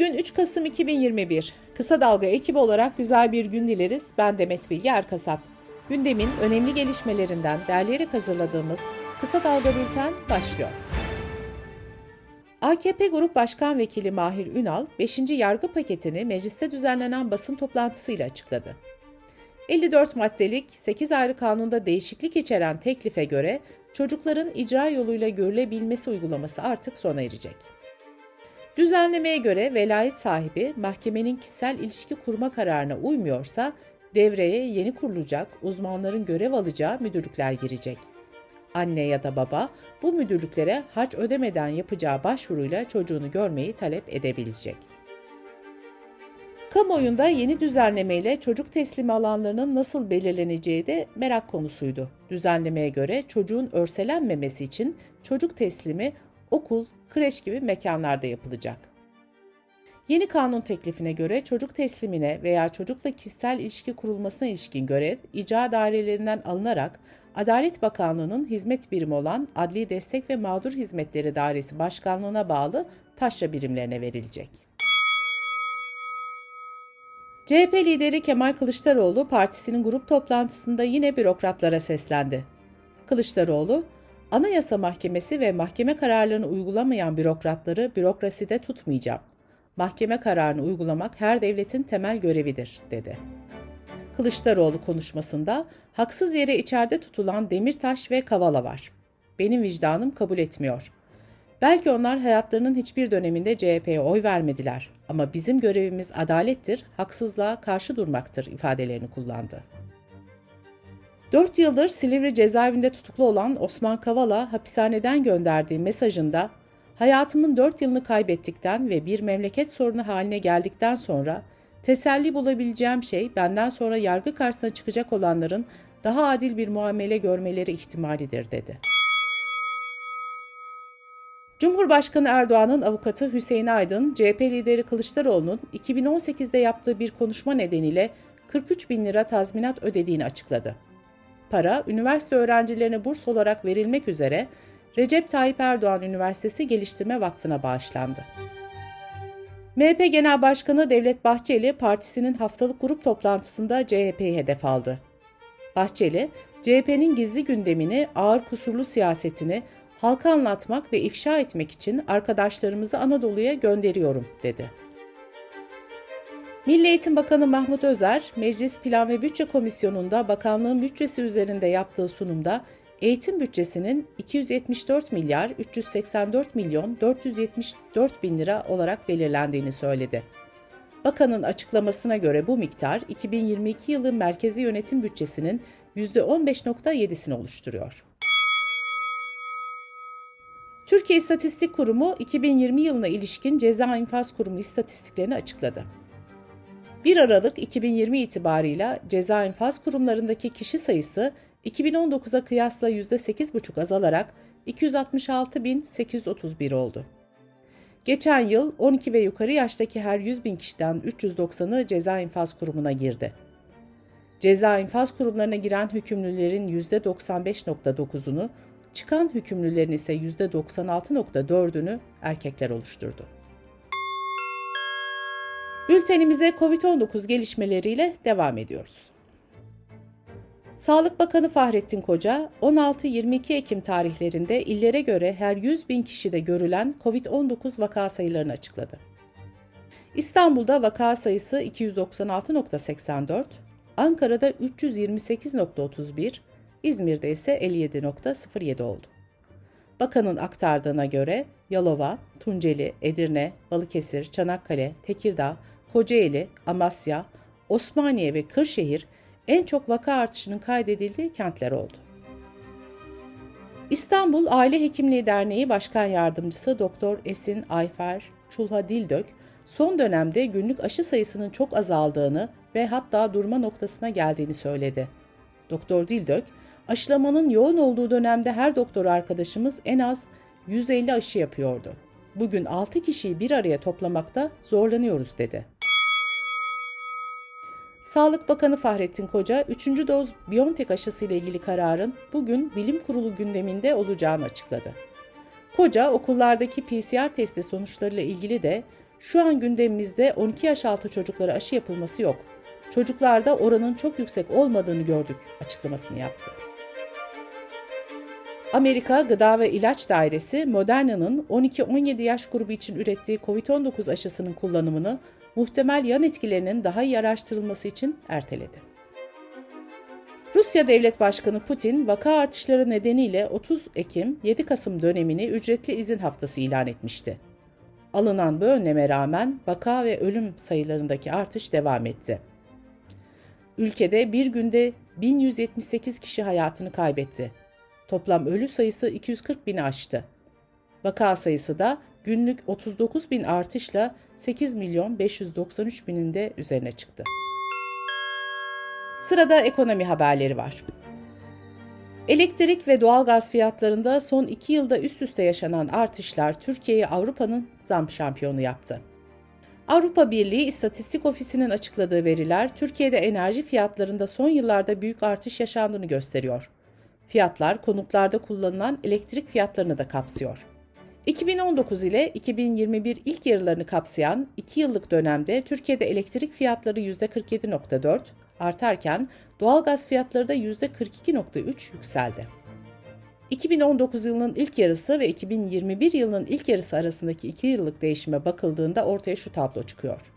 Bugün 3 Kasım 2021. Kısa Dalga ekibi olarak güzel bir gün dileriz. Ben Demet Bilge Erkasap. Gündemin önemli gelişmelerinden derleyerek hazırladığımız Kısa Dalga Bülten başlıyor. AKP Grup Başkan Vekili Mahir Ünal, 5. yargı paketini mecliste düzenlenen basın toplantısıyla açıkladı. 54 maddelik 8 ayrı kanunda değişiklik içeren teklife göre çocukların icra yoluyla görülebilmesi uygulaması artık sona erecek. Düzenlemeye göre velayet sahibi mahkemenin kişisel ilişki kurma kararına uymuyorsa devreye yeni kurulacak uzmanların görev alacağı müdürlükler girecek. Anne ya da baba bu müdürlüklere harç ödemeden yapacağı başvuruyla çocuğunu görmeyi talep edebilecek. Kamuoyunda yeni düzenlemeyle çocuk teslimi alanlarının nasıl belirleneceği de merak konusuydu. Düzenlemeye göre çocuğun örselenmemesi için çocuk teslimi okul, kreş gibi mekanlarda yapılacak. Yeni kanun teklifine göre çocuk teslimine veya çocukla kişisel ilişki kurulmasına ilişkin görev icra dairelerinden alınarak Adalet Bakanlığı'nın hizmet birimi olan Adli Destek ve Mağdur Hizmetleri Dairesi Başkanlığı'na bağlı taşra birimlerine verilecek. CHP lideri Kemal Kılıçdaroğlu partisinin grup toplantısında yine bürokratlara seslendi. Kılıçdaroğlu, Anayasa Mahkemesi ve mahkeme kararlarını uygulamayan bürokratları bürokraside tutmayacağım. Mahkeme kararını uygulamak her devletin temel görevidir, dedi. Kılıçdaroğlu konuşmasında haksız yere içeride tutulan Demirtaş ve Kavala var. Benim vicdanım kabul etmiyor. Belki onlar hayatlarının hiçbir döneminde CHP'ye oy vermediler ama bizim görevimiz adalettir, haksızlığa karşı durmaktır ifadelerini kullandı. 4 yıldır Silivri cezaevinde tutuklu olan Osman Kavala hapishaneden gönderdiği mesajında hayatımın 4 yılını kaybettikten ve bir memleket sorunu haline geldikten sonra teselli bulabileceğim şey benden sonra yargı karşısına çıkacak olanların daha adil bir muamele görmeleri ihtimalidir dedi. Cumhurbaşkanı Erdoğan'ın avukatı Hüseyin Aydın, CHP lideri Kılıçdaroğlu'nun 2018'de yaptığı bir konuşma nedeniyle 43 bin lira tazminat ödediğini açıkladı. Para, üniversite öğrencilerine burs olarak verilmek üzere Recep Tayyip Erdoğan Üniversitesi Geliştirme Vakfı'na bağışlandı. MHP Genel Başkanı Devlet Bahçeli partisinin haftalık grup toplantısında CHP'yi hedef aldı. Bahçeli, CHP'nin gizli gündemini, ağır kusurlu siyasetini halka anlatmak ve ifşa etmek için arkadaşlarımızı Anadolu'ya gönderiyorum dedi. Milli Eğitim Bakanı Mahmut Özer, Meclis Plan ve Bütçe Komisyonu'nda bakanlığın bütçesi üzerinde yaptığı sunumda eğitim bütçesinin 274 milyar 384 milyon 474 bin lira olarak belirlendiğini söyledi. Bakanın açıklamasına göre bu miktar 2022 yılı merkezi yönetim bütçesinin %15.7'sini oluşturuyor. Türkiye İstatistik Kurumu 2020 yılına ilişkin ceza infaz kurumu istatistiklerini açıkladı. 1 Aralık 2020 itibarıyla ceza infaz kurumlarındaki kişi sayısı 2019'a kıyasla %8,5 azalarak 266.831 oldu. Geçen yıl 12 ve yukarı yaştaki her 100 bin kişiden 390'ı ceza infaz kurumuna girdi. Ceza infaz kurumlarına giren hükümlülerin %95.9'unu, çıkan hükümlülerin ise %96.4'ünü erkekler oluşturdu. Bültenimize COVID-19 gelişmeleriyle devam ediyoruz. Sağlık Bakanı Fahrettin Koca, 16-22 Ekim tarihlerinde illere göre her 100 bin kişide görülen COVID-19 vaka sayılarını açıkladı. İstanbul'da vaka sayısı 296.84, Ankara'da 328.31, İzmir'de ise 57.07 oldu. Bakanın aktardığına göre Yalova, Tunceli, Edirne, Balıkesir, Çanakkale, Tekirdağ, Kocaeli, Amasya, Osmaniye ve Kırşehir en çok vaka artışının kaydedildiği kentler oldu. İstanbul Aile Hekimliği Derneği Başkan Yardımcısı Doktor Esin Ayfer Çulha Dildök, son dönemde günlük aşı sayısının çok azaldığını ve hatta durma noktasına geldiğini söyledi. Doktor Dildök, aşılamanın yoğun olduğu dönemde her doktor arkadaşımız en az 150 aşı yapıyordu. Bugün 6 kişiyi bir araya toplamakta zorlanıyoruz dedi. Sağlık Bakanı Fahrettin Koca, 3. doz Biontech aşısı ile ilgili kararın bugün bilim kurulu gündeminde olacağını açıkladı. Koca, okullardaki PCR testi sonuçlarıyla ilgili de Şu an gündemimizde 12 yaş altı çocuklara aşı yapılması yok. Çocuklarda oranın çok yüksek olmadığını gördük açıklamasını yaptı. Amerika Gıda ve İlaç Dairesi Moderna'nın 12-17 yaş grubu için ürettiği COVID-19 aşısının kullanımını muhtemel yan etkilerinin daha iyi araştırılması için erteledi. Rusya Devlet Başkanı Putin, vaka artışları nedeniyle 30 Ekim-7 Kasım dönemini ücretli izin haftası ilan etmişti. Alınan bu önleme rağmen vaka ve ölüm sayılarındaki artış devam etti. Ülkede bir günde 1178 kişi hayatını kaybetti. Toplam ölü sayısı 240 bini aştı. Vaka sayısı da günlük 39 bin artışla 8 milyon 593 binin de üzerine çıktı. Sırada ekonomi haberleri var. Elektrik ve doğalgaz fiyatlarında son iki yılda üst üste yaşanan artışlar Türkiye'yi Avrupa'nın zam şampiyonu yaptı. Avrupa Birliği İstatistik Ofisi'nin açıkladığı veriler Türkiye'de enerji fiyatlarında son yıllarda büyük artış yaşandığını gösteriyor. Fiyatlar konutlarda kullanılan elektrik fiyatlarını da kapsıyor. 2019 ile 2021 ilk yarılarını kapsayan 2 yıllık dönemde Türkiye'de elektrik fiyatları %47.4 artarken doğalgaz fiyatları da %42.3 yükseldi. 2019 yılının ilk yarısı ve 2021 yılının ilk yarısı arasındaki 2 yıllık değişime bakıldığında ortaya şu tablo çıkıyor.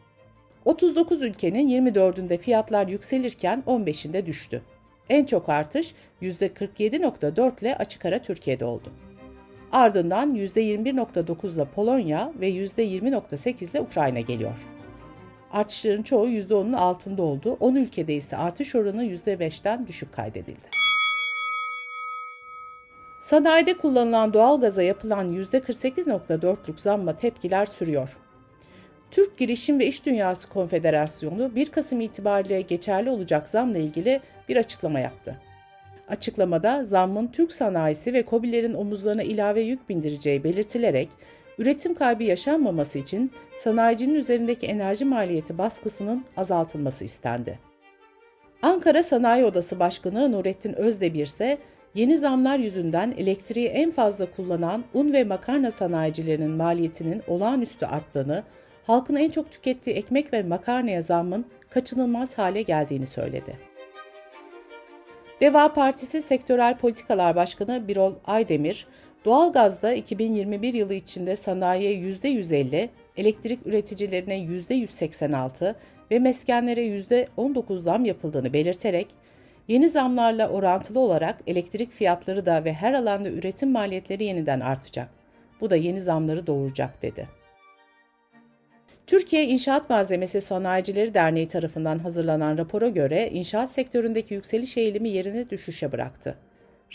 39 ülkenin 24'ünde fiyatlar yükselirken 15'inde düştü. En çok artış %47.4 ile açık ara Türkiye'de oldu. Ardından %21.9 ile Polonya ve %20.8 ile Ukrayna geliyor. Artışların çoğu %10'un altında oldu. 10 ülkede ise artış oranı %5'ten düşük kaydedildi. Sanayide kullanılan doğal gaza yapılan %48.4'lük zamma tepkiler sürüyor. Türk Girişim ve İş Dünyası Konfederasyonu 1 Kasım itibariyle geçerli olacak zamla ilgili bir açıklama yaptı. Açıklamada zammın Türk sanayisi ve COBİ'lerin omuzlarına ilave yük bindireceği belirtilerek üretim kaybı yaşanmaması için sanayicinin üzerindeki enerji maliyeti baskısının azaltılması istendi. Ankara Sanayi Odası Başkanı Nurettin Özdemir ise yeni zamlar yüzünden elektriği en fazla kullanan un ve makarna sanayicilerinin maliyetinin olağanüstü arttığını, halkın en çok tükettiği ekmek ve makarnaya zammın kaçınılmaz hale geldiğini söyledi. Deva Partisi Sektörel Politikalar Başkanı Birol Aydemir, Doğalgazda 2021 yılı içinde sanayiye %150, elektrik üreticilerine %186 ve meskenlere %19 zam yapıldığını belirterek, yeni zamlarla orantılı olarak elektrik fiyatları da ve her alanda üretim maliyetleri yeniden artacak. Bu da yeni zamları doğuracak dedi. Türkiye İnşaat Malzemesi Sanayicileri Derneği tarafından hazırlanan rapora göre inşaat sektöründeki yükseliş eğilimi yerine düşüşe bıraktı.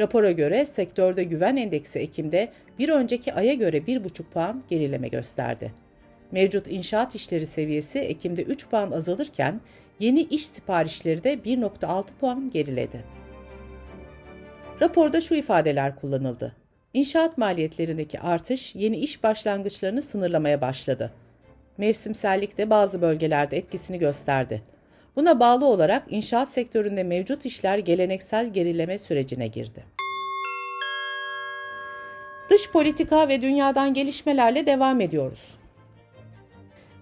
Rapora göre sektörde güven endeksi Ekim'de bir önceki aya göre 1,5 puan gerileme gösterdi. Mevcut inşaat işleri seviyesi Ekim'de 3 puan azalırken yeni iş siparişleri de 1,6 puan geriledi. Raporda şu ifadeler kullanıldı. İnşaat maliyetlerindeki artış yeni iş başlangıçlarını sınırlamaya başladı. Mevsimsellik de bazı bölgelerde etkisini gösterdi. Buna bağlı olarak inşaat sektöründe mevcut işler geleneksel gerileme sürecine girdi. Dış politika ve dünyadan gelişmelerle devam ediyoruz.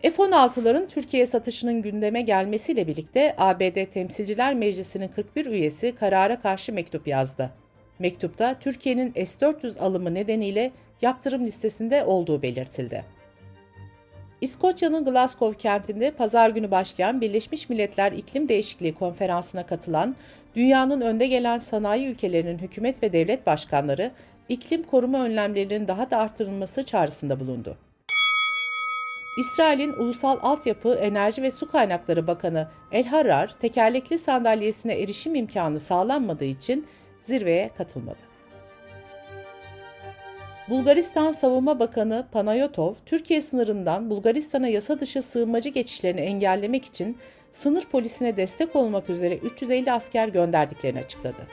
F-16'ların Türkiye satışının gündeme gelmesiyle birlikte ABD Temsilciler Meclisi'nin 41 üyesi karara karşı mektup yazdı. Mektupta Türkiye'nin S-400 alımı nedeniyle yaptırım listesinde olduğu belirtildi. İskoçya'nın Glasgow kentinde pazar günü başlayan Birleşmiş Milletler İklim Değişikliği Konferansı'na katılan dünyanın önde gelen sanayi ülkelerinin hükümet ve devlet başkanları iklim koruma önlemlerinin daha da artırılması çağrısında bulundu. İsrail'in Ulusal Altyapı, Enerji ve Su Kaynakları Bakanı El Harar, tekerlekli sandalyesine erişim imkanı sağlanmadığı için zirveye katılmadı. Bulgaristan Savunma Bakanı Panayotov, Türkiye sınırından Bulgaristan'a yasa dışı sığınmacı geçişlerini engellemek için sınır polisine destek olmak üzere 350 asker gönderdiklerini açıkladı.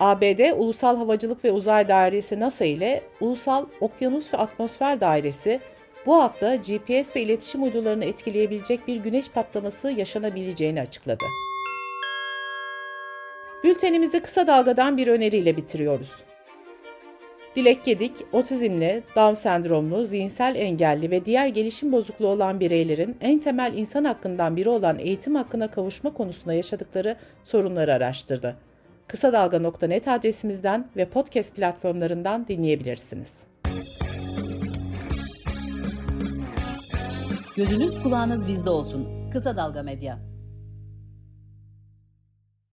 ABD Ulusal Havacılık ve Uzay Dairesi NASA ile Ulusal Okyanus ve Atmosfer Dairesi bu hafta GPS ve iletişim uydularını etkileyebilecek bir güneş patlaması yaşanabileceğini açıkladı. Bültenimizi kısa dalgadan bir öneriyle bitiriyoruz. Dilek Gedik, otizmli, Down sendromlu, zihinsel engelli ve diğer gelişim bozukluğu olan bireylerin en temel insan hakkından biri olan eğitim hakkına kavuşma konusunda yaşadıkları sorunları araştırdı. Kısa Dalga.net adresimizden ve podcast platformlarından dinleyebilirsiniz. Gözünüz kulağınız bizde olsun. Kısa Dalga Medya.